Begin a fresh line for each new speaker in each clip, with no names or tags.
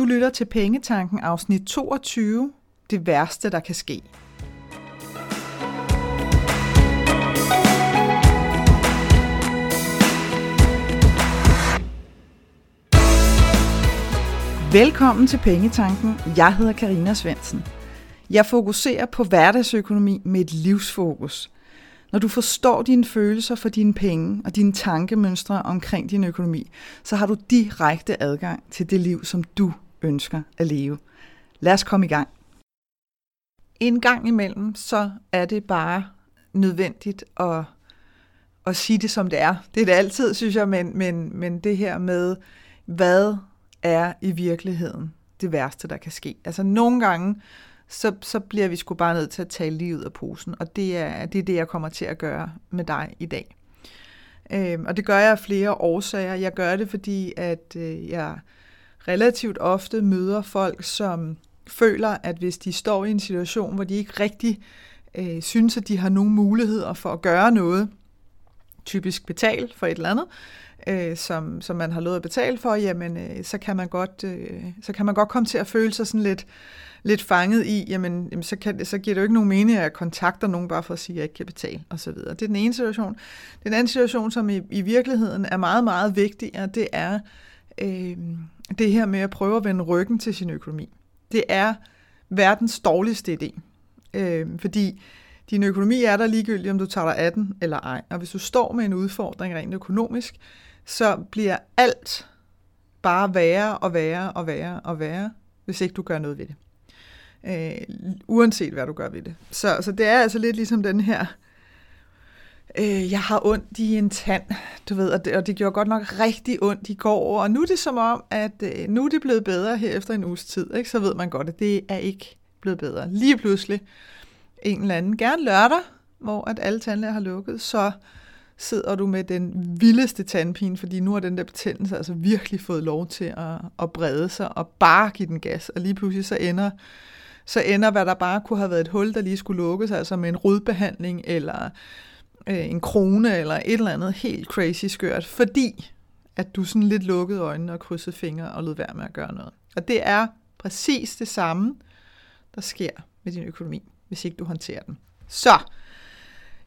Du lytter til Pengetanken afsnit 22. Det værste, der kan ske. Velkommen til Pengetanken. Jeg hedder Karina Svensen. Jeg fokuserer på hverdagsøkonomi med et livsfokus. Når du forstår dine følelser for dine penge og dine tankemønstre omkring din økonomi, så har du direkte adgang til det liv, som du ønsker at leve. Lad os komme i gang. En gang imellem, så er det bare nødvendigt at, at sige det, som det er. Det er det altid, synes jeg, men, men, men det her med, hvad er i virkeligheden det værste, der kan ske. Altså nogle gange, så, så bliver vi sgu bare nødt til at tale lige ud af posen, og det er, det er det, jeg kommer til at gøre med dig i dag. Øhm, og det gør jeg af flere årsager. Jeg gør det, fordi at øh, jeg relativt ofte møder folk, som føler, at hvis de står i en situation, hvor de ikke rigtig øh, synes, at de har nogen muligheder for at gøre noget, typisk betale for et eller andet, øh, som, som man har lovet at betale for, jamen øh, så, kan man godt, øh, så kan man godt komme til at føle sig sådan lidt, lidt fanget i, jamen, jamen så, kan, så giver det jo ikke nogen mening, at jeg kontakter nogen bare for at sige, at jeg ikke kan betale osv. Det er den ene situation. Den anden situation, som i, i virkeligheden er meget, meget vigtigere, det er øh, det her med at prøve at vende ryggen til sin økonomi. Det er verdens dårligste idé. Øh, fordi din økonomi er der ligegyldigt, om du tager dig af den eller ej. Og hvis du står med en udfordring rent økonomisk, så bliver alt bare værre og værre og værre og værre, hvis ikke du gør noget ved det. Øh, uanset hvad du gør ved det. Så, så det er altså lidt ligesom den her, øh, jeg har ondt i en tand, du ved, og det, og det gjorde godt nok rigtig ondt i går, og nu er det som om, at øh, nu er det blevet bedre her efter en uges tid, ikke? så ved man godt, at det er ikke blevet bedre. Lige pludselig, en eller anden, gerne lørdag, hvor at alle tandlæger har lukket, så sidder du med den vildeste tandpine, fordi nu har den der betændelse altså virkelig fået lov til at, at brede sig og bare give den gas, og lige pludselig så ender, så ender, hvad der bare kunne have været et hul, der lige skulle lukkes, altså med en rodbehandling eller øh, en krone eller et eller andet helt crazy skørt, fordi at du sådan lidt lukkede øjnene og krydsede fingre og lød være med at gøre noget. Og det er præcis det samme, der sker med din økonomi, hvis ikke du håndterer den. Så,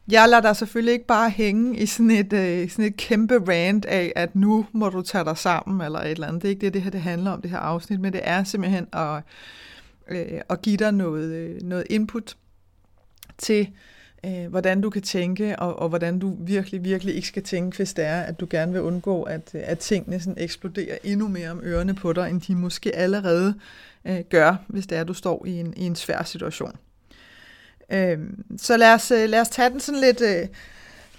jeg lader dig selvfølgelig ikke bare hænge i sådan et, øh, sådan et kæmpe rant af, at nu må du tage dig sammen, eller et eller andet. Det er ikke det, det her det handler om, det her afsnit, men det er simpelthen at, øh, at give dig noget, øh, noget input til, øh, Øh, hvordan du kan tænke, og, og hvordan du virkelig, virkelig ikke skal tænke, hvis det er, at du gerne vil undgå, at, øh, at tingene sådan eksploderer endnu mere om ørerne på dig, end de måske allerede øh, gør, hvis det er, at du står i en, i en svær situation. Øh, så lad os, øh, lad os tage den sådan lidt, øh,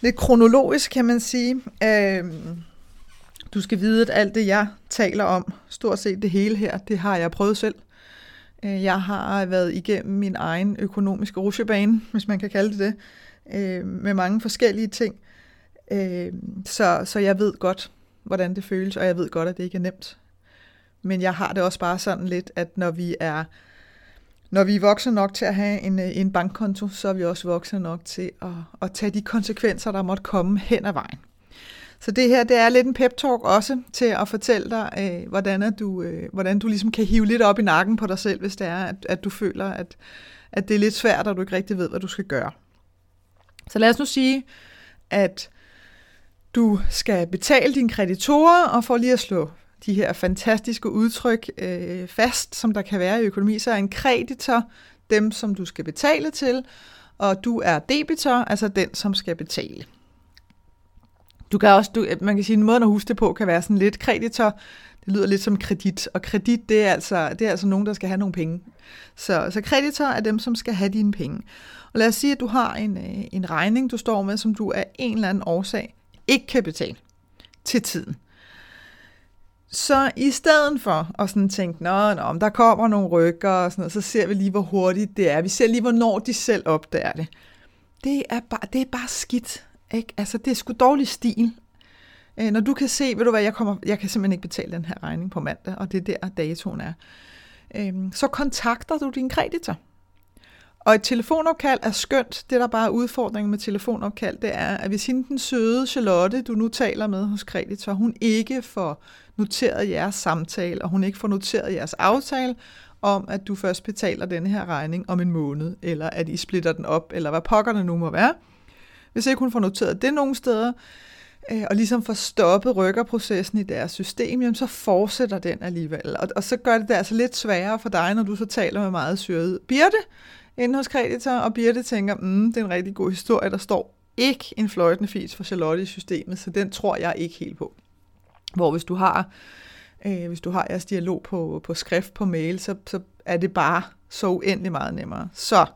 lidt kronologisk, kan man sige. Øh, du skal vide, at alt det, jeg taler om, stort set det hele her, det har jeg prøvet selv. Øh, jeg har været igennem min egen økonomiske rusjebane, hvis man kan kalde det det, øh, med mange forskellige ting. Øh, så, så jeg ved godt, hvordan det føles, og jeg ved godt, at det ikke er nemt. Men jeg har det også bare sådan lidt, at når vi er når vi er voksne nok til at have en, en bankkonto, så er vi også voksne nok til at, at tage de konsekvenser, der måtte komme hen ad vejen. Så det her, det er lidt en pep-talk også til at fortælle dig, øh, hvordan, er du, øh, hvordan du ligesom kan hive lidt op i nakken på dig selv, hvis det er, at, at du føler, at, at det er lidt svært, og du ikke rigtig ved, hvad du skal gøre. Så lad os nu sige, at du skal betale dine kreditorer, og for lige at slå de her fantastiske udtryk øh, fast, som der kan være i økonomi, så er en kreditor dem, som du skal betale til, og du er debitor, altså den, som skal betale. Du kan også, du, man kan sige, en måde at huske det på, kan være sådan lidt kreditor, det lyder lidt som kredit, og kredit, det er altså, det er altså nogen, der skal have nogle penge. Så, så kreditor er dem, som skal have dine penge. Og lad os sige, at du har en, øh, en regning, du står med, som du af en eller anden årsag ikke kan betale til tiden. Så i stedet for at sådan tænke, nå, nå, om der kommer nogle rykker og sådan noget, så ser vi lige, hvor hurtigt det er. Vi ser lige, hvornår de selv opdager det. Det er bare, det er bare skidt. Ikke? Altså, det er sgu dårlig stil. Øh, når du kan se, ved du hvad, jeg, kommer, jeg kan simpelthen ikke betale den her regning på mandag, og det er der, datoen er. Øh, så kontakter du din kreditor. Og et telefonopkald er skønt. Det, der bare er udfordringen med telefonopkald, det er, at hvis hende den søde Charlotte, du nu taler med hos kreditor, hun ikke får noteret jeres samtale, og hun ikke får noteret jeres aftale, om at du først betaler den her regning om en måned, eller at I splitter den op, eller hvad pokkerne nu må være. Hvis ikke hun får noteret det nogen steder, øh, og ligesom får stoppet rykkerprocessen i deres system, jamen så fortsætter den alligevel. Og, og så gør det det altså lidt sværere for dig, når du så taler med meget syret Birte, inde hos kreditor, og Birte tænker, mm, det er en rigtig god historie, der står ikke en fløjtende fis for Charlotte i systemet, så den tror jeg ikke helt på. Hvor hvis du har, øh, hvis du har jeres dialog på, på skrift på mail, så, så er det bare så uendelig meget nemmere. Så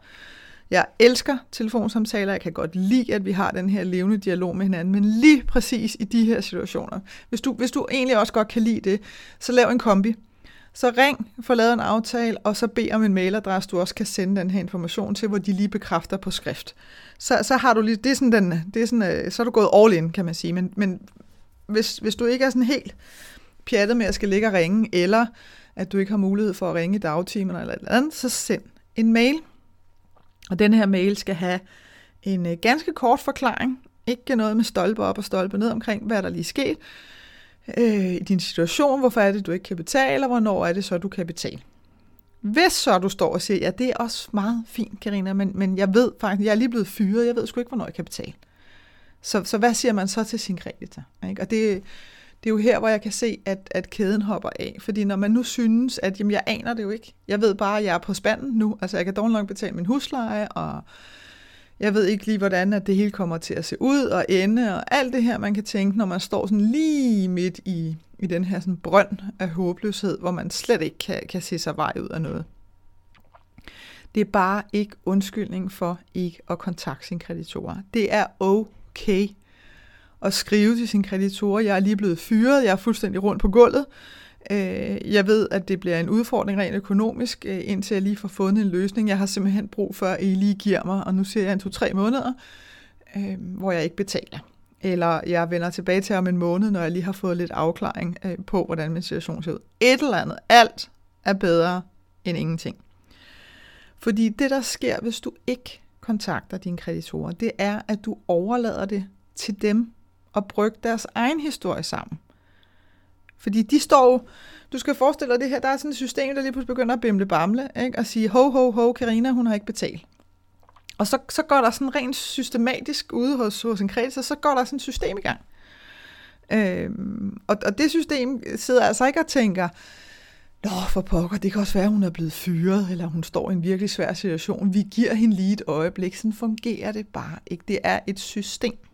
jeg elsker telefonsamtaler, jeg kan godt lide, at vi har den her levende dialog med hinanden, men lige præcis i de her situationer, hvis du, hvis du egentlig også godt kan lide det, så lav en kombi. Så ring, få lavet en aftale, og så bed om en mailadresse, du også kan sende den her information til, hvor de lige bekræfter på skrift. Så, så har du lige, det er sådan den, det er sådan, øh, så er du gået all in, kan man sige. Men, men hvis, hvis du ikke er sådan helt pjattet med at skal ligge og ringe, eller at du ikke har mulighed for at ringe i dagtimerne eller et eller andet, så send en mail. Og den her mail skal have en øh, ganske kort forklaring, ikke noget med stolpe op og stolpe ned omkring, hvad der lige er sket, øh, i din situation, hvorfor er det, du ikke kan betale, og hvornår er det så, du kan betale. Hvis så du står og siger, ja, det er også meget fint, Karina, men, men jeg ved faktisk, jeg er lige blevet fyret, jeg ved sgu ikke, hvornår jeg kan betale. Så, så hvad siger man så til sin kreditor? Ikke? Og det, det er jo her, hvor jeg kan se, at, at kæden hopper af. Fordi når man nu synes, at jamen, jeg aner det jo ikke. Jeg ved bare, at jeg er på spanden nu. Altså jeg kan dårligt nok betale min husleje, og jeg ved ikke lige, hvordan at det hele kommer til at se ud og ende, og alt det her, man kan tænke, når man står sådan lige midt i, i den her sådan brønd af håbløshed, hvor man slet ikke kan, kan se sig vej ud af noget. Det er bare ikke undskyldning for ikke at kontakte sin kreditorer. Det er okay at skrive til sin kreditorer, jeg er lige blevet fyret, jeg er fuldstændig rundt på gulvet, Øh, jeg ved, at det bliver en udfordring rent økonomisk, øh, indtil jeg lige får fundet en løsning. Jeg har simpelthen brug for, at I lige giver mig, og nu ser jeg en to-tre måneder, øh, hvor jeg ikke betaler. Eller jeg vender tilbage til om en måned, når jeg lige har fået lidt afklaring øh, på, hvordan min situation ser ud. Et eller andet. Alt er bedre end ingenting. Fordi det, der sker, hvis du ikke kontakter dine kreditorer, det er, at du overlader det til dem at brygge deres egen historie sammen. Fordi de står du skal forestille dig det her, der er sådan et system, der lige pludselig begynder at bimle bamle, ikke? og sige, ho, ho, ho, Karina, hun har ikke betalt. Og så, så går der sådan rent systematisk ude hos, hos en kreds, og så går der sådan et system i gang. Øhm, og, og det system sidder altså ikke og tænker, Nå, for pokker, det kan også være, at hun er blevet fyret, eller hun står i en virkelig svær situation. Vi giver hende lige et øjeblik. Sådan fungerer det bare ikke. Det er et system.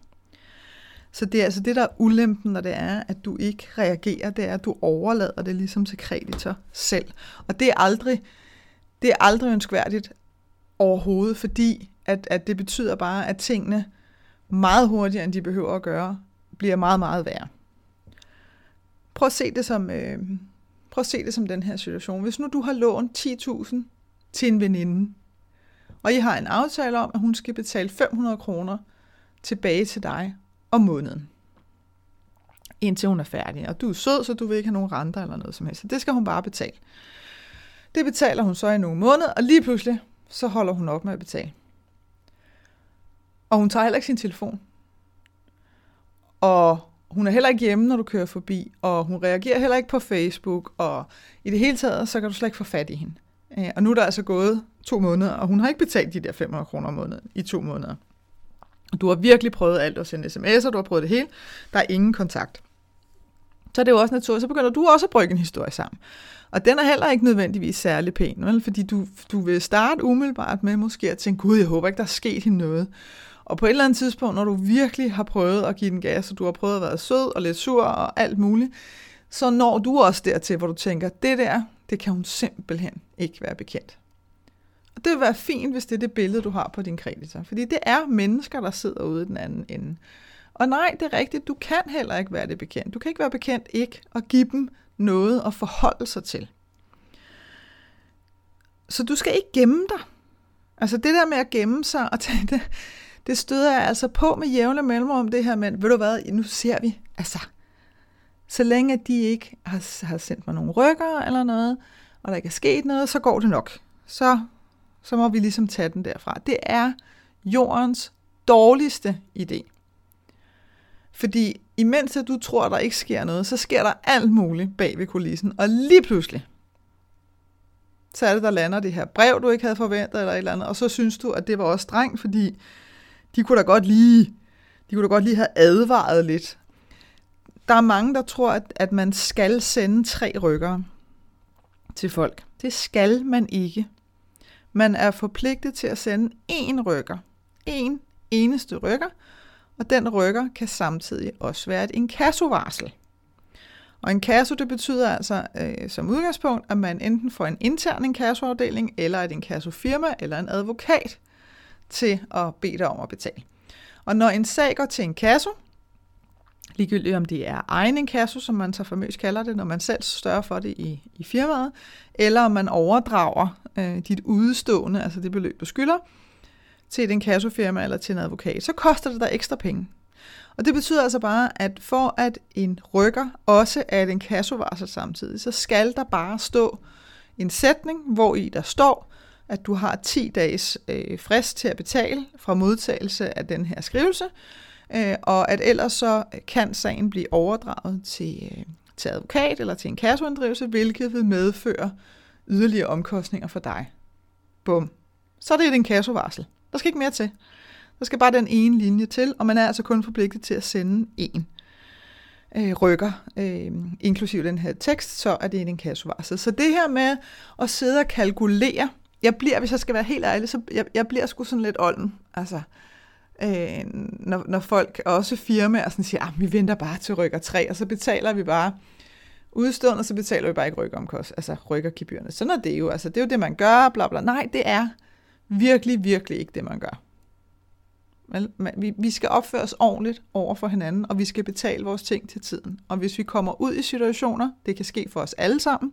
Så det er altså det, der er ulempen, når det er, at du ikke reagerer, det er, at du overlader det ligesom til kreditor selv. Og det er aldrig, det er aldrig ønskværdigt overhovedet, fordi at, at det betyder bare, at tingene meget hurtigere, end de behøver at gøre, bliver meget, meget værre. Prøv at se det som, øh, prøv at se det som den her situation. Hvis nu du har lånt 10.000 til en veninde, og I har en aftale om, at hun skal betale 500 kroner tilbage til dig om måneden. Indtil hun er færdig. Og du er sød, så du vil ikke have nogen renter eller noget som helst. Så det skal hun bare betale. Det betaler hun så i nogle måneder, og lige pludselig, så holder hun op med at betale. Og hun tager heller ikke sin telefon. Og hun er heller ikke hjemme, når du kører forbi, og hun reagerer heller ikke på Facebook, og i det hele taget, så kan du slet ikke få fat i hende. Øh, og nu er der altså gået to måneder, og hun har ikke betalt de der 500 kroner om måneden i to måneder. Du har virkelig prøvet alt at sende sms'er, du har prøvet det hele. Der er ingen kontakt. Så er det jo også naturligt, så begynder du også at brygge en historie sammen. Og den er heller ikke nødvendigvis særlig pæn, vel? fordi du, du vil starte umiddelbart med måske at tænke, gud, jeg håber ikke, der er sket hende noget. Og på et eller andet tidspunkt, når du virkelig har prøvet at give den gas, og du har prøvet at være sød og lidt sur og alt muligt, så når du også dertil, hvor du tænker, det der, det kan hun simpelthen ikke være bekendt. Og det vil være fint, hvis det er det billede, du har på din kreditor. Fordi det er mennesker, der sidder ude i den anden ende. Og nej, det er rigtigt, du kan heller ikke være det bekendt. Du kan ikke være bekendt ikke at give dem noget at forholde sig til. Så du skal ikke gemme dig. Altså det der med at gemme sig og tage det, det støder jeg altså på med jævne mellemrum, det her med, ved du hvad, nu ser vi, altså, så længe de ikke har, har sendt mig nogle rykker eller noget, og der ikke er sket noget, så går det nok. Så så må vi ligesom tage den derfra. Det er jordens dårligste idé. Fordi imens at du tror, der ikke sker noget, så sker der alt muligt bag ved kulissen. Og lige pludselig, så er det, der lander det her brev, du ikke havde forventet, eller et eller andet, og så synes du, at det var også strengt, fordi de kunne da godt lige, de kunne da godt lige have advaret lidt. Der er mange, der tror, at, at man skal sende tre rykker til folk. Det skal man ikke. Man er forpligtet til at sende én rykker. En eneste rykker, og den rykker kan samtidig også være et inkassovarsel. Og en kasso, det betyder altså øh, som udgangspunkt, at man enten får en intern inkassoafdeling, eller et inkassofirma, eller en advokat til at bede dig om at betale. Og når en sag går til en kasso, ligegyldigt om det er egen inkasso, som man så famøst kalder det, når man selv større for det i, i firmaet, eller om man overdrager øh, dit udstående, altså det beløb, du skylder, til et inkassofirma eller til en advokat, så koster det der ekstra penge. Og det betyder altså bare, at for at en rykker også er et inkassovarsel samtidig, så skal der bare stå en sætning, hvor i der står, at du har 10 dages øh, frist til at betale fra modtagelse af den her skrivelse, øh, og at ellers så kan sagen blive overdraget til, øh, til advokat eller til en kasseunddrivelse, hvilket vil medføre yderligere omkostninger for dig. Bum. Så er det et inkassovarsel. Der skal ikke mere til. Der skal bare den ene linje til, og man er altså kun forpligtet til at sende en øh, rykker, øh, inklusive den her tekst, så er det en inkassovarsel. Så det her med at sidde og kalkulere, jeg bliver, hvis jeg skal være helt ærlig, så jeg, jeg bliver sgu sådan lidt olden. Altså, øh, når, når folk, også firmaer, sådan siger, ah, vi venter bare til rykker 3, og så betaler vi bare udstående, og så betaler vi bare ikke rykkeromkost, altså rykkergebyrerne. Sådan er det jo, altså det er jo det, man gør, bla bla. Nej, det er virkelig, virkelig ikke det, man gør. Vi, vi skal opføre os ordentligt over for hinanden, og vi skal betale vores ting til tiden. Og hvis vi kommer ud i situationer, det kan ske for os alle sammen,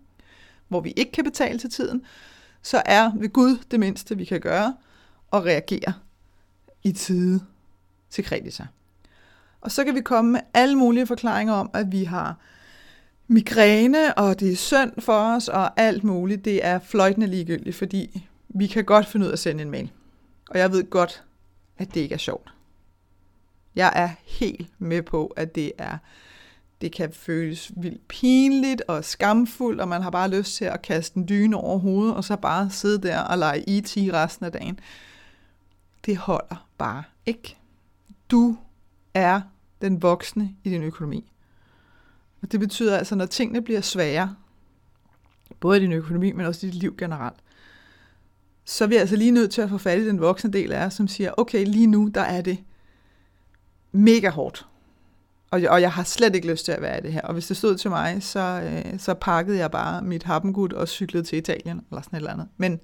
hvor vi ikke kan betale til tiden, så er ved Gud det mindste, vi kan gøre, at reagere i tide til kreditor. Og så kan vi komme med alle mulige forklaringer om, at vi har migræne, og det er synd for os, og alt muligt. Det er fløjtende ligegyldigt, fordi vi kan godt finde ud af at sende en mail. Og jeg ved godt, at det ikke er sjovt. Jeg er helt med på, at det er det kan føles vildt pinligt og skamfuldt, og man har bare lyst til at kaste en dyne over hovedet, og så bare sidde der og lege IT resten af dagen. Det holder bare ikke. Du er den voksne i din økonomi. Og det betyder altså, når tingene bliver svære, både i din økonomi, men også i dit liv generelt, så er vi altså lige nødt til at få fat i den voksne del af os, som siger, okay, lige nu, der er det mega hårdt. Og jeg, og jeg har slet ikke lyst til at være i det her. Og hvis det stod til mig, så, øh, så pakkede jeg bare mit happengud og cyklede til Italien, eller sådan et eller andet. Men,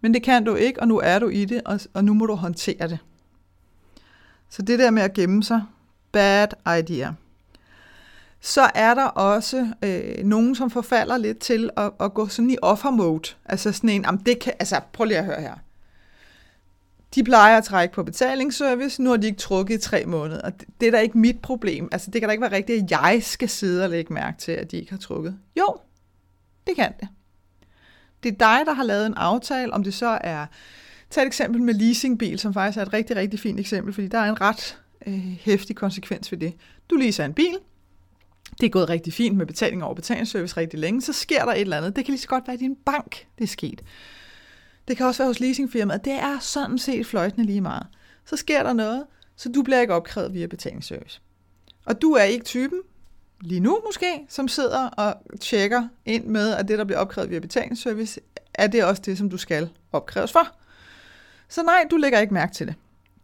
men det kan du ikke, og nu er du i det, og, og nu må du håndtere det. Så det der med at gemme sig, bad idea så er der også øh, nogen, som forfalder lidt til at, at gå sådan i offer mode. Altså sådan en, det kan, altså prøv lige at høre her. De plejer at trække på betalingsservice, nu har de ikke trukket i tre måneder. Og det, det er da ikke mit problem. Altså det kan da ikke være rigtigt, at jeg skal sidde og lægge mærke til, at de ikke har trukket. Jo, det kan det. Det er dig, der har lavet en aftale, om det så er... Tag et eksempel med leasingbil, som faktisk er et rigtig, rigtig fint eksempel, fordi der er en ret øh, konsekvens ved det. Du leaser en bil, det er gået rigtig fint med betaling over betalingsservice rigtig længe, så sker der et eller andet. Det kan lige så godt være i din bank, det er sket. Det kan også være hos leasingfirmaet. Det er sådan set fløjtende lige meget. Så sker der noget, så du bliver ikke opkrævet via betalingsservice. Og du er ikke typen, lige nu måske, som sidder og tjekker ind med, at det, der bliver opkrævet via betalingsservice, er det også det, som du skal opkræves for. Så nej, du lægger ikke mærke til det.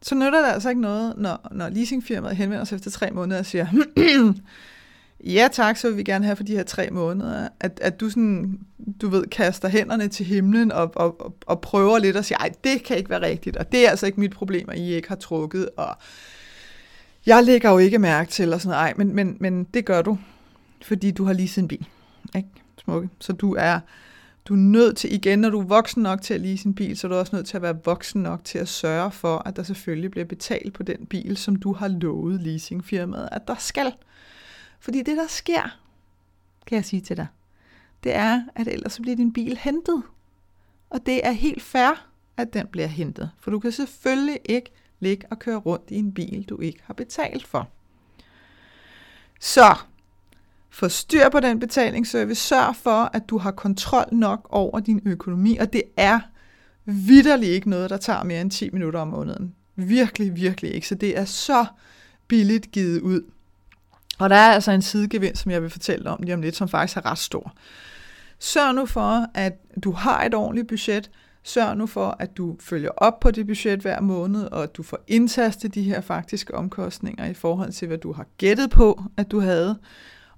Så nytter det altså ikke noget, når, når leasingfirmaet henvender sig efter tre måneder og siger, ja tak, så vil vi gerne have for de her tre måneder, at, at du sådan, du ved, kaster hænderne til himlen og, og, og, og prøver lidt at sige, ej, det kan ikke være rigtigt, og det er altså ikke mit problem, at I ikke har trukket, og jeg lægger jo ikke mærke til, og sådan noget, ej, men, men, men det gør du, fordi du har leaset en bil, ikke? Smukke. Så du er, du er nødt til, igen, når du er voksen nok til at lease en bil, så er du også nødt til at være voksen nok til at sørge for, at der selvfølgelig bliver betalt på den bil, som du har lovet leasingfirmaet, at der skal. Fordi det, der sker, kan jeg sige til dig, det er, at ellers så bliver din bil hentet. Og det er helt fair, at den bliver hentet. For du kan selvfølgelig ikke ligge og køre rundt i en bil, du ikke har betalt for. Så få styr på den betalingsservice. Sørg for, at du har kontrol nok over din økonomi, og det er vidderligt ikke noget, der tager mere end 10 minutter om måneden. Virkelig, virkelig ikke. Så det er så billigt givet ud. Og der er altså en sidegevinst, som jeg vil fortælle om lige om lidt, som faktisk er ret stor. Sørg nu for, at du har et ordentligt budget. Sørg nu for, at du følger op på det budget hver måned, og at du får indtastet de her faktiske omkostninger i forhold til, hvad du har gættet på, at du havde.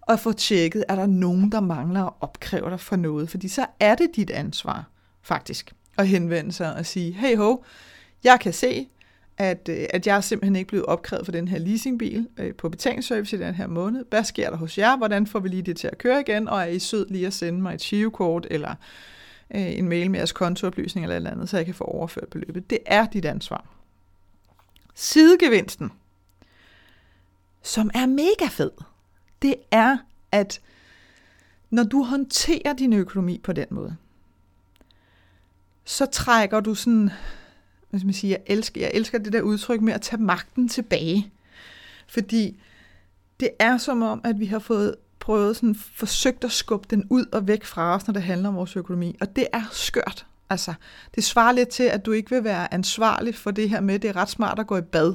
Og få tjekket, er der nogen, der mangler at opkræve dig for noget. Fordi så er det dit ansvar, faktisk, at henvende sig og sige, hey ho, jeg kan se, at, øh, at jeg er simpelthen ikke blevet opkrævet for den her leasingbil øh, på betalingsservice i den her måned. Hvad sker der hos jer? Hvordan får vi lige det til at køre igen? Og er I sød lige at sende mig et shivekort eller øh, en mail med jeres kontooplysning eller eller andet, så jeg kan få overført beløbet. Det er dit ansvar. Sidegevinsten, som er mega fed, det er, at når du håndterer din økonomi på den måde, så trækker du sådan hvad skal man sige, jeg elsker, jeg elsker det der udtryk med at tage magten tilbage. Fordi det er som om, at vi har fået prøvet sådan, forsøgt at skubbe den ud og væk fra os, når det handler om vores økonomi. Og det er skørt. Altså, det svarer lidt til, at du ikke vil være ansvarlig for det her med, det er ret smart at gå i bad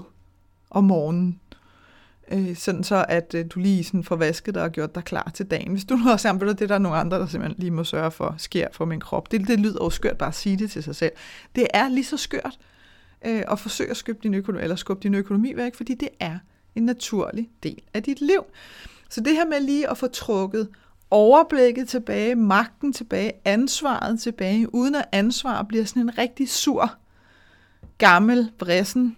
om morgenen. Øh, sådan så, at øh, du lige sådan får vasket dig og gjort dig klar til dagen. Hvis du nu har sammen det, der er nogle andre, der simpelthen lige må sørge for, sker for min krop. Det, det lyder jo skørt bare at sige det til sig selv. Det er lige så skørt øh, at forsøge at skubbe din, økonomi, eller skubbe din økonomi væk, fordi det er en naturlig del af dit liv. Så det her med lige at få trukket overblikket tilbage, magten tilbage, ansvaret tilbage, uden at ansvar bliver sådan en rigtig sur, gammel, vrissen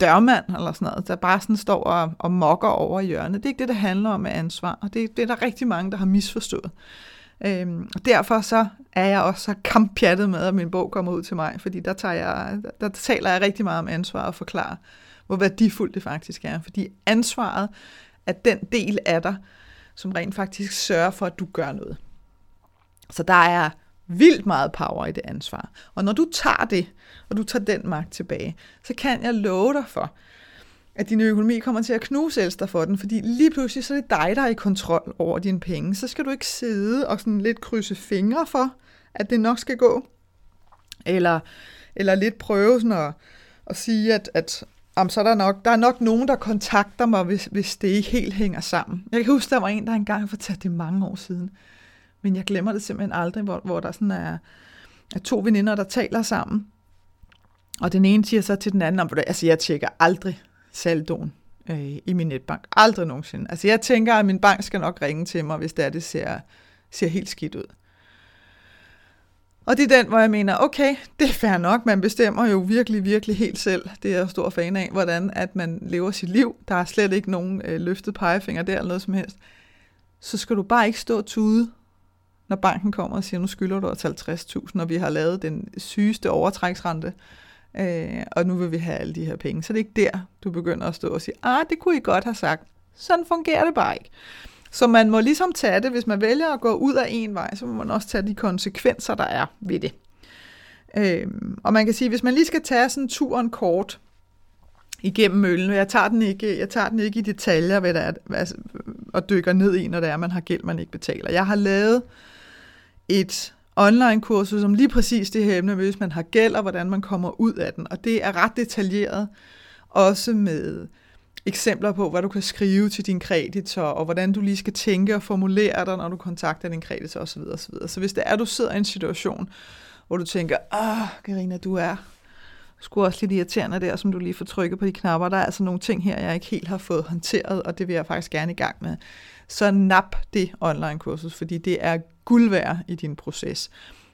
dørmand eller sådan noget, der bare sådan står og, og mokker over i hjørnet. Det er ikke det, det handler om med ansvar, og det, det er der rigtig mange, der har misforstået. Øhm, og derfor så er jeg også så kamppjattet med, at min bog kommer ud til mig, fordi der, tager jeg, der, der taler jeg rigtig meget om ansvar og forklarer, hvor værdifuldt det faktisk er. Fordi ansvaret at den del af dig, som rent faktisk sørger for, at du gør noget. Så der er vildt meget power i det ansvar. Og når du tager det, og du tager den magt tilbage, så kan jeg love dig for, at din økonomi kommer til at knuse dig for den, fordi lige pludselig så er det dig, der er i kontrol over dine penge. Så skal du ikke sidde og sådan lidt krydse fingre for, at det nok skal gå, eller, eller lidt prøve sådan at, at sige, at, at om så er der nok, der er nok nogen, der kontakter mig, hvis, hvis det ikke helt hænger sammen. Jeg kan huske, der var en, der engang fortalte det mange år siden, men jeg glemmer det simpelthen aldrig, hvor, hvor der sådan er, er to veninder, der taler sammen. Og den ene siger så til den anden, om, altså jeg tjekker aldrig saldoen øh, i min netbank. Aldrig nogensinde. Altså jeg tænker, at min bank skal nok ringe til mig, hvis det er, det ser, ser helt skidt ud. Og det er den, hvor jeg mener, okay, det er fair nok, man bestemmer jo virkelig, virkelig helt selv, det er jeg stor fan af, hvordan at man lever sit liv. Der er slet ikke nogen øh, løftet pegefinger der eller noget som helst. Så skal du bare ikke stå og tude når banken kommer og siger, nu skylder du os 50.000, og vi har lavet den sygeste overtræksrente, øh, og nu vil vi have alle de her penge. Så det er ikke der, du begynder at stå og sige, ah, det kunne I godt have sagt. Sådan fungerer det bare ikke. Så man må ligesom tage det, hvis man vælger at gå ud af en vej, så må man også tage de konsekvenser, der er ved det. Øh, og man kan sige, hvis man lige skal tage sådan turen kort, igennem møllen. Jeg tager den ikke, jeg tager den ikke i detaljer, hvad der er, altså, og dykker ned i, når det er, man har gæld, man ikke betaler. Jeg har lavet et online-kursus som lige præcis det her emne, hvis man har gæld, og hvordan man kommer ud af den. Og det er ret detaljeret, også med eksempler på, hvad du kan skrive til din kreditor, og hvordan du lige skal tænke og formulere dig, når du kontakter din kreditor osv. osv. Så hvis det er, at du sidder i en situation, hvor du tænker, ah, Karina, du er sgu også lidt irriterende der, som du lige får trykket på de knapper. Der er altså nogle ting her, jeg ikke helt har fået håndteret, og det vil jeg faktisk gerne i gang med. Så nap det online-kursus, fordi det er guld værd i din proces.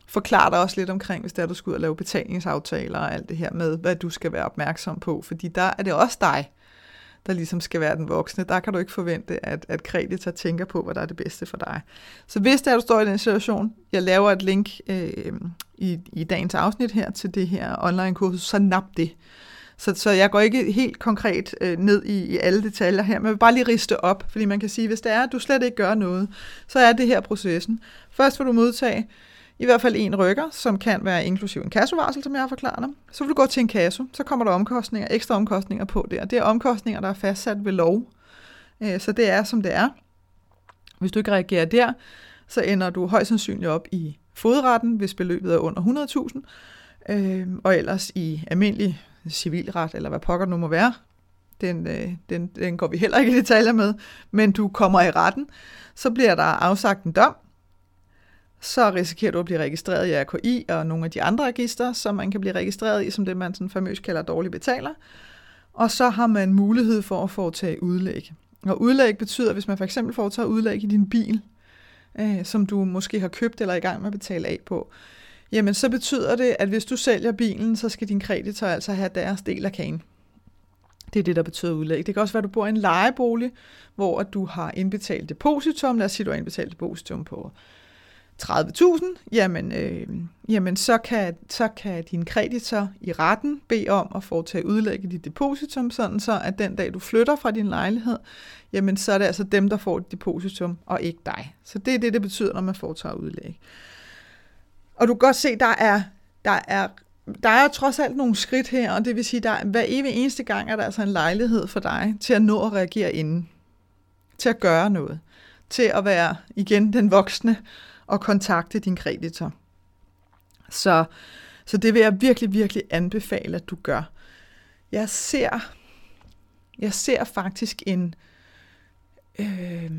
Forklar dig også lidt omkring, hvis det er, du skal ud og lave betalingsaftaler og alt det her med, hvad du skal være opmærksom på, fordi der er det også dig, der ligesom skal være den voksne. Der kan du ikke forvente, at, at kreditor tænker på, hvad der er det bedste for dig. Så hvis der du står i den situation, jeg laver et link øh, i, i dagens afsnit her til det her online-kursus, så nap det. Så, så jeg går ikke helt konkret øh, ned i, i alle detaljer her, men jeg vil bare lige riste op, fordi man kan sige, hvis det er, at du slet ikke gør noget, så er det her processen. Først vil du modtage i hvert fald en rykker, som kan være inklusiv en kassovarsel, som jeg har forklaret dig. Så vil du gå til en kasso, så kommer der omkostninger, ekstra omkostninger på der. det er omkostninger, der er fastsat ved lov. Øh, så det er, som det er. Hvis du ikke reagerer der, så ender du højst sandsynligt op i fodretten, hvis beløbet er under 100.000, øh, og ellers i almindelig civilret, eller hvad pokker nu må være. Den, øh, den, den går vi heller ikke i detaljer med, men du kommer i retten, så bliver der afsagt en dom, så risikerer du at blive registreret i RKI og nogle af de andre register, som man kan blive registreret i, som det man sådan famøst kalder dårlig betaler. Og så har man mulighed for at foretage udlæg. Og udlæg betyder, hvis man for eksempel foretager udlæg i din bil, øh, som du måske har købt eller er i gang med at betale af på, jamen så betyder det, at hvis du sælger bilen, så skal din kreditor altså have deres del af kagen. Det er det, der betyder udlæg. Det kan også være, at du bor i en lejebolig, hvor du har indbetalt depositum. Lad os sige, at du har indbetalt depositum på 30.000, jamen, øh, jamen så, kan, så kan din kreditor i retten bede om at foretage udlæg i dit depositum, sådan så at den dag du flytter fra din lejlighed, jamen så er det altså dem, der får dit depositum, og ikke dig. Så det er det, det betyder, når man foretager udlæg. Og du kan godt se, der er, der er der er trods alt nogle skridt her, og det vil sige, at hver evig eneste gang er der altså en lejlighed for dig til at nå at reagere inden. Til at gøre noget. Til at være igen den voksne og kontakte din kreditor. Så, så det vil jeg virkelig, virkelig anbefale, at du gør. Jeg ser, jeg ser faktisk en, øh,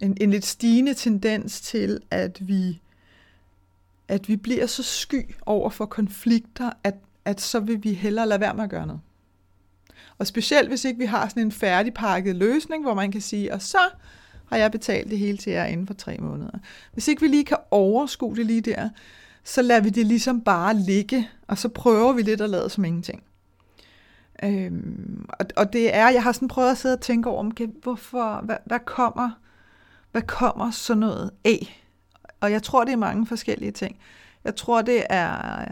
en, en lidt stigende tendens til, at vi, at vi bliver så sky over for konflikter, at, at så vil vi hellere lade være med at gøre noget. Og specielt hvis ikke vi har sådan en færdigpakket løsning, hvor man kan sige, og så har jeg betalt det hele til jer inden for tre måneder. Hvis ikke vi lige kan overskue det lige der, så lader vi det ligesom bare ligge, og så prøver vi lidt at lade som ingenting. Øhm, og, og det er, jeg har sådan prøvet at sidde og tænke over, okay, hvorfor, hvad, hvad kommer, hvad kommer sådan noget af? Og jeg tror, det er mange forskellige ting. Jeg tror, det er,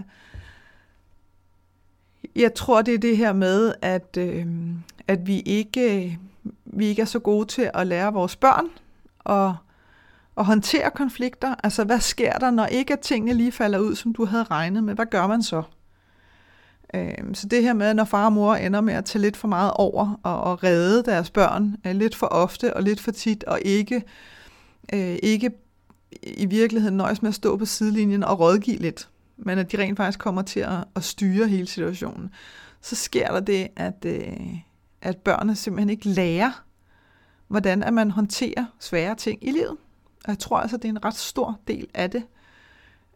jeg tror, det er det her med, at, øh, at vi ikke vi ikke er så gode til at lære vores børn at, at håndtere konflikter. Altså, hvad sker der, når ikke at tingene lige falder ud, som du havde regnet med? Hvad gør man så? Øhm, så det her med, når far og mor ender med at tage lidt for meget over og, og redde deres børn øh, lidt for ofte og lidt for tit, og ikke, øh, ikke i virkeligheden nøjes med at stå på sidelinjen og rådgive lidt, men at de rent faktisk kommer til at, at styre hele situationen, så sker der det, at, øh, at børnene simpelthen ikke lærer, hvordan at man håndterer svære ting i livet. Og jeg tror altså, det er en ret stor del af det.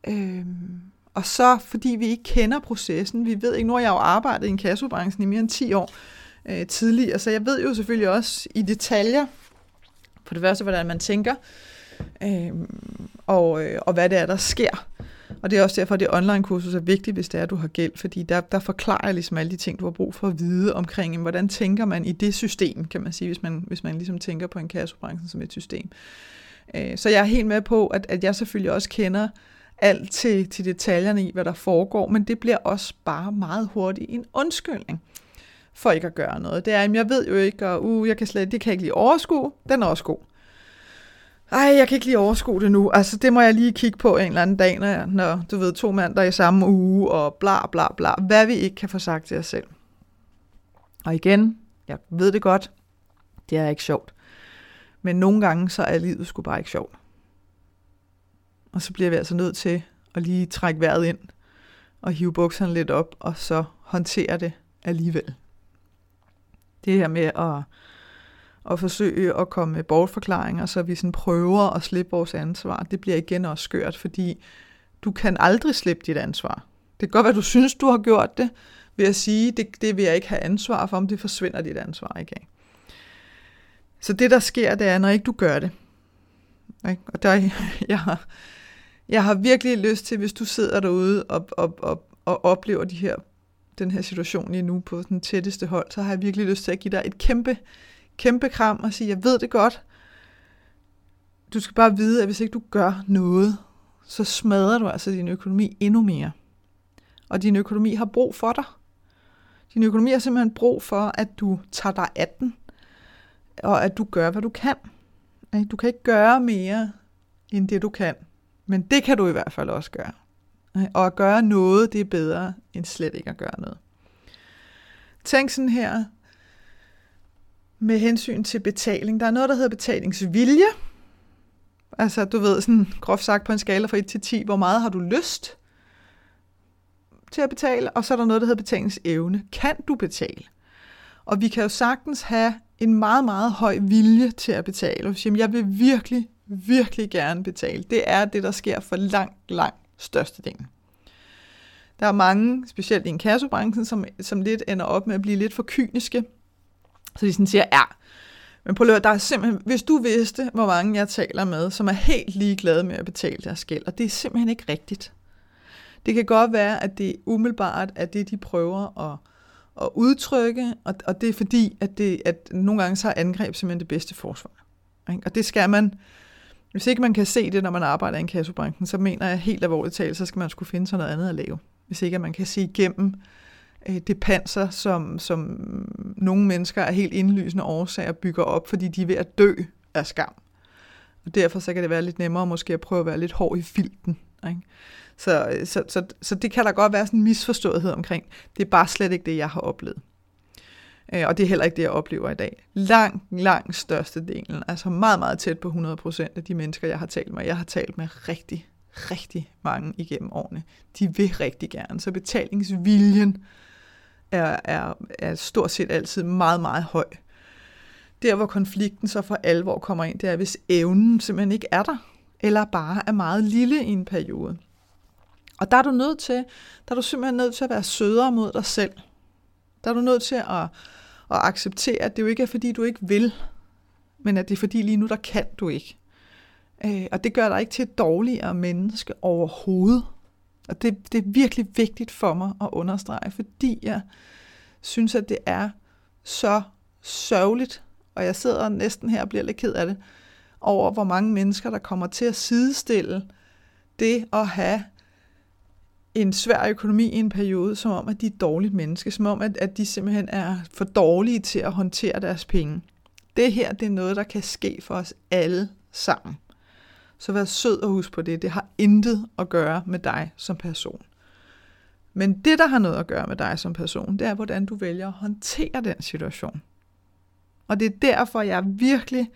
Øhm, og så, fordi vi ikke kender processen, vi ved ikke, nu har jeg jo arbejdet i en kassobranchen i mere end 10 år øh, tidligere, så jeg ved jo selvfølgelig også i detaljer, på det første, hvordan man tænker, øh, og, øh, og hvad det er, der sker. Og det er også derfor, at det online-kursus er vigtigt, hvis det er, at du har gæld, fordi der, der forklarer jeg ligesom alle de ting, du har brug for at vide omkring, jamen, hvordan tænker man i det system, kan man sige, hvis man, hvis man ligesom tænker på en kassobranchen som et system. Øh, så jeg er helt med på, at, at jeg selvfølgelig også kender alt til, til detaljerne i, hvad der foregår, men det bliver også bare meget hurtigt en undskyldning for ikke at gøre noget. Det er, at jeg ved jo ikke, og uh, jeg kan slet, det kan jeg ikke lige overskue, den er også god ej, jeg kan ikke lige overskue det nu. Altså, det må jeg lige kigge på en eller anden dag, når, jeg, når du ved, to mand der i samme uge, og bla bla bla. Hvad vi ikke kan få sagt til os selv. Og igen, jeg ved det godt, det er ikke sjovt. Men nogle gange, så er livet sgu bare ikke sjovt. Og så bliver vi altså nødt til at lige trække vejret ind, og hive bukserne lidt op, og så håndtere det alligevel. Det her med at og forsøge at komme med bortforklaringer, så vi sådan prøver at slippe vores ansvar. Det bliver igen også skørt, fordi du kan aldrig slippe dit ansvar. Det kan godt være, du synes, du har gjort det, ved at sige, det, det vil jeg ikke have ansvar for, om det forsvinder dit ansvar ikke af. Så det, der sker, det er, når ikke du gør det. Ikke? Og der, jeg, har, jeg har virkelig lyst til, hvis du sidder derude og, og, og, og oplever de her, den her situation lige nu på den tætteste hold, så har jeg virkelig lyst til at give dig et kæmpe kæmpe kram og sige, jeg ved det godt. Du skal bare vide, at hvis ikke du gør noget, så smadrer du altså din økonomi endnu mere. Og din økonomi har brug for dig. Din økonomi har simpelthen brug for, at du tager dig af den, og at du gør, hvad du kan. Du kan ikke gøre mere, end det du kan. Men det kan du i hvert fald også gøre. Og at gøre noget, det er bedre end slet ikke at gøre noget. Tænk sådan her med hensyn til betaling. Der er noget, der hedder betalingsvilje. Altså, du ved, sådan groft sagt på en skala fra 1 til 10, hvor meget har du lyst til at betale? Og så er der noget, der hedder betalingsevne. Kan du betale? Og vi kan jo sagtens have en meget, meget høj vilje til at betale. Og jeg vil virkelig, virkelig gerne betale. Det er det, der sker for langt, langt størstedelen. Der er mange, specielt i inkassobranchen, som, som lidt ender op med at blive lidt for kyniske. Så de sådan siger, ja, men på at der er simpelthen, hvis du vidste, hvor mange jeg taler med, som er helt ligeglade med at betale deres gæld, og det er simpelthen ikke rigtigt. Det kan godt være, at det umiddelbart er det, de prøver at, at udtrykke, og, og det er fordi, at, det, at nogle gange så er angreb simpelthen det bedste forsvar. Ikke? Og det skal man, hvis ikke man kan se det, når man arbejder i en kassobranchen, så mener jeg helt alvorligt talt, så skal man skulle finde sig noget andet at lave. Hvis ikke man kan se igennem øh, det panser, som, som nogle mennesker er helt indlysende årsager bygger op, fordi de er ved at dø af skam. Og derfor så kan det være lidt nemmere måske at prøve at være lidt hård i filten. Ikke? Så, øh, så, så, så det kan der godt være sådan en misforståethed omkring. Det er bare slet ikke det, jeg har oplevet. Øh, og det er heller ikke det, jeg oplever i dag. Langt, langt største delen, altså meget, meget tæt på 100% af de mennesker, jeg har talt med. Jeg har talt med rigtig, rigtig mange igennem årene. De vil rigtig gerne. Så betalingsviljen er, er, er stort set altid meget, meget høj. Der, hvor konflikten så for alvor kommer ind, det er, hvis evnen simpelthen ikke er der, eller bare er meget lille i en periode. Og der er du nødt til, der er du simpelthen nødt til at være sødere mod dig selv. Der er du nødt til at, at acceptere, at det jo ikke er, fordi du ikke vil, men at det er, fordi lige nu, der kan du ikke. Øh, og det gør dig ikke til et dårligere menneske overhovedet. Og det, det er virkelig vigtigt for mig at understrege, fordi jeg synes, at det er så sørgeligt, og jeg sidder næsten her og bliver lidt ked af det, over hvor mange mennesker, der kommer til at sidestille det at have en svær økonomi i en periode, som om, at de er dårlige dårligt menneske, som om, at, at de simpelthen er for dårlige til at håndtere deres penge. Det her, det er noget, der kan ske for os alle sammen. Så vær sød og husk på det. Det har intet at gøre med dig som person. Men det, der har noget at gøre med dig som person, det er, hvordan du vælger at håndtere den situation. Og det er derfor, jeg virkelig,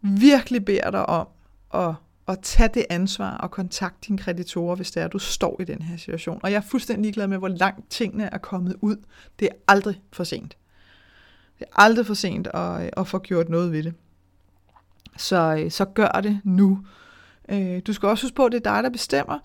virkelig beder dig om at, at tage det ansvar og kontakte dine kreditorer, hvis det er, at du står i den her situation. Og jeg er fuldstændig ligeglad med, hvor langt tingene er kommet ud. Det er aldrig for sent. Det er aldrig for sent at, at få gjort noget ved det. Så, øh, så gør det nu. Øh, du skal også huske på, at det er dig, der bestemmer,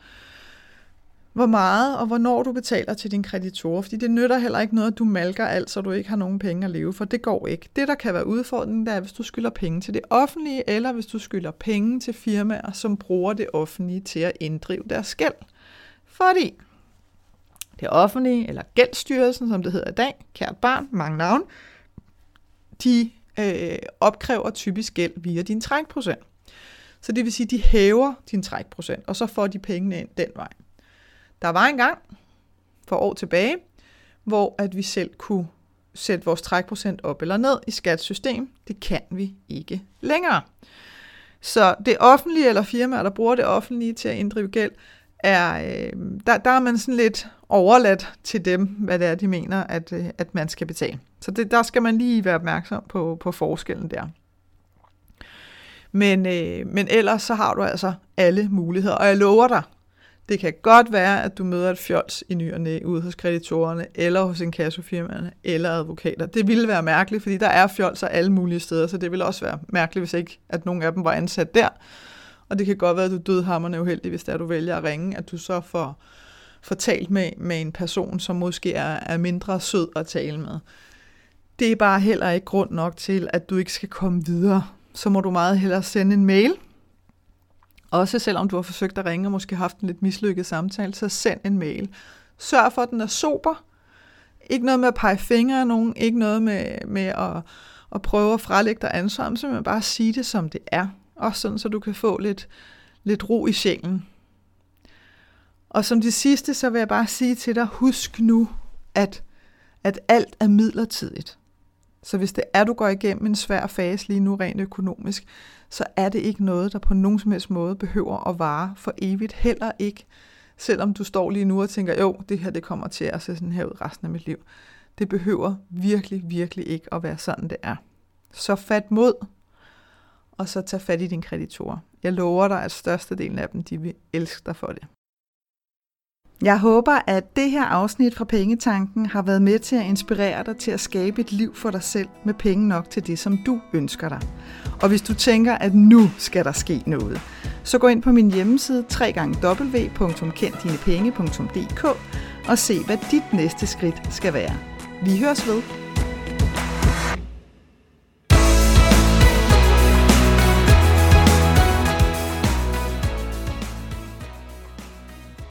hvor meget og hvornår du betaler til din kreditorer, fordi det nytter heller ikke noget, at du malker alt, så du ikke har nogen penge at leve for. Det går ikke. Det, der kan være udfordringen, det er, hvis du skylder penge til det offentlige, eller hvis du skylder penge til firmaer, som bruger det offentlige til at inddrive deres gæld. Fordi det offentlige, eller gældsstyrelsen, som det hedder i dag, kært barn, mange navn, de øh, opkræver typisk gæld via din trækprocent. Så det vil sige, at de hæver din trækprocent, og så får de pengene ind den vej. Der var en gang for år tilbage, hvor at vi selv kunne sætte vores trækprocent op eller ned i skattesystem. Det kan vi ikke længere. Så det offentlige eller firmaer, der bruger det offentlige til at inddrive gæld, er, øh, der, der er man sådan lidt overladt til dem, hvad det er, de mener, at, øh, at man skal betale. Så det, der skal man lige være opmærksom på, på forskellen der. Men, øh, men ellers så har du altså alle muligheder, og jeg lover dig, det kan godt være, at du møder et fjols i ny og næ ude hos kreditorerne, eller hos en kassofirmaerne, eller advokater. Det ville være mærkeligt, fordi der er fjolser alle mulige steder, så det ville også være mærkeligt, hvis ikke at nogen af dem var ansat der. Og det kan godt være, at du døde hammerne uheldig, hvis det er, du vælger at ringe, at du så får, får talt med, med en person, som måske er, er mindre sød at tale med. Det er bare heller ikke grund nok til, at du ikke skal komme videre. Så må du meget hellere sende en mail. Også selvom du har forsøgt at ringe og måske haft en lidt mislykket samtale, så send en mail. Sørg for, at den er sober. Ikke noget med at pege fingre af nogen, ikke noget med, med at, at prøve at frelægge dig ansvar, men simpelthen bare sige det, som det er. Også sådan, så du kan få lidt, lidt ro i sjælen. Og som det sidste, så vil jeg bare sige til dig, husk nu, at, at alt er midlertidigt. Så hvis det er, du går igennem en svær fase lige nu rent økonomisk, så er det ikke noget, der på nogen som helst måde behøver at vare for evigt. Heller ikke, selvom du står lige nu og tænker, jo, det her det kommer til at se sådan her ud resten af mit liv. Det behøver virkelig, virkelig ikke at være sådan, det er. Så fat mod, og så tag fat i dine kreditorer. Jeg lover dig, at størstedelen af dem, de vil elske dig for det. Jeg håber, at det her afsnit fra Pengetanken har været med til at inspirere dig til at skabe et liv for dig selv med penge nok til det, som du ønsker dig. Og hvis du tænker, at nu skal der ske noget, så gå ind på min hjemmeside www.kenddinepenge.dk og se, hvad dit næste skridt skal være. Vi høres ved.